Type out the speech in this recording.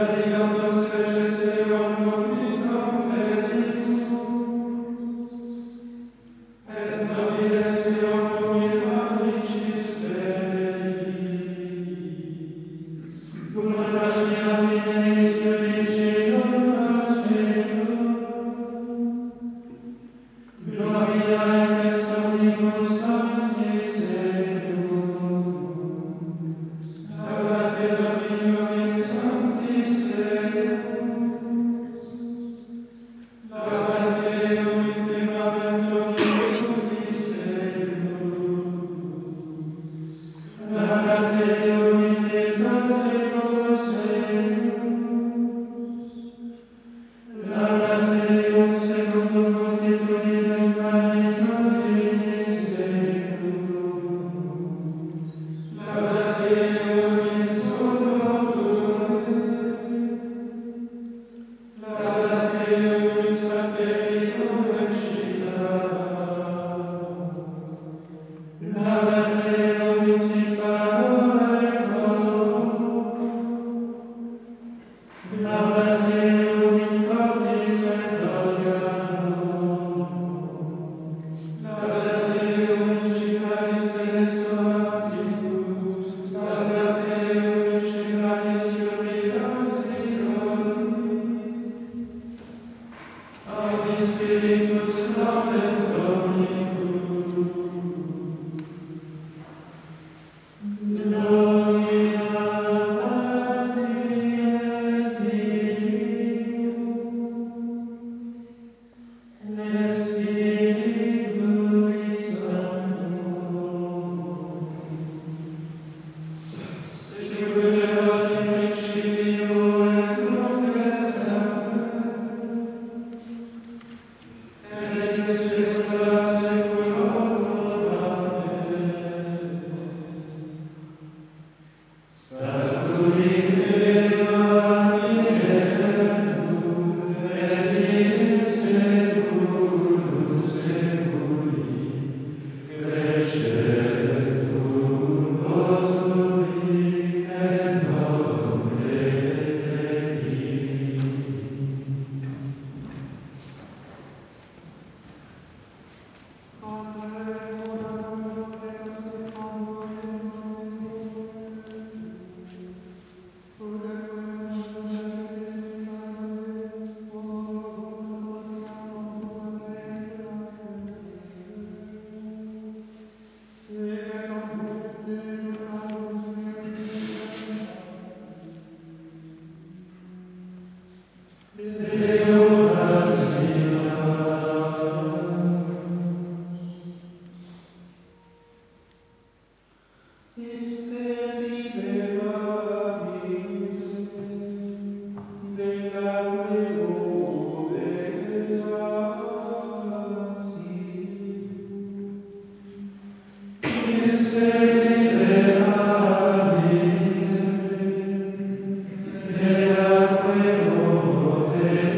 Amen. Amen.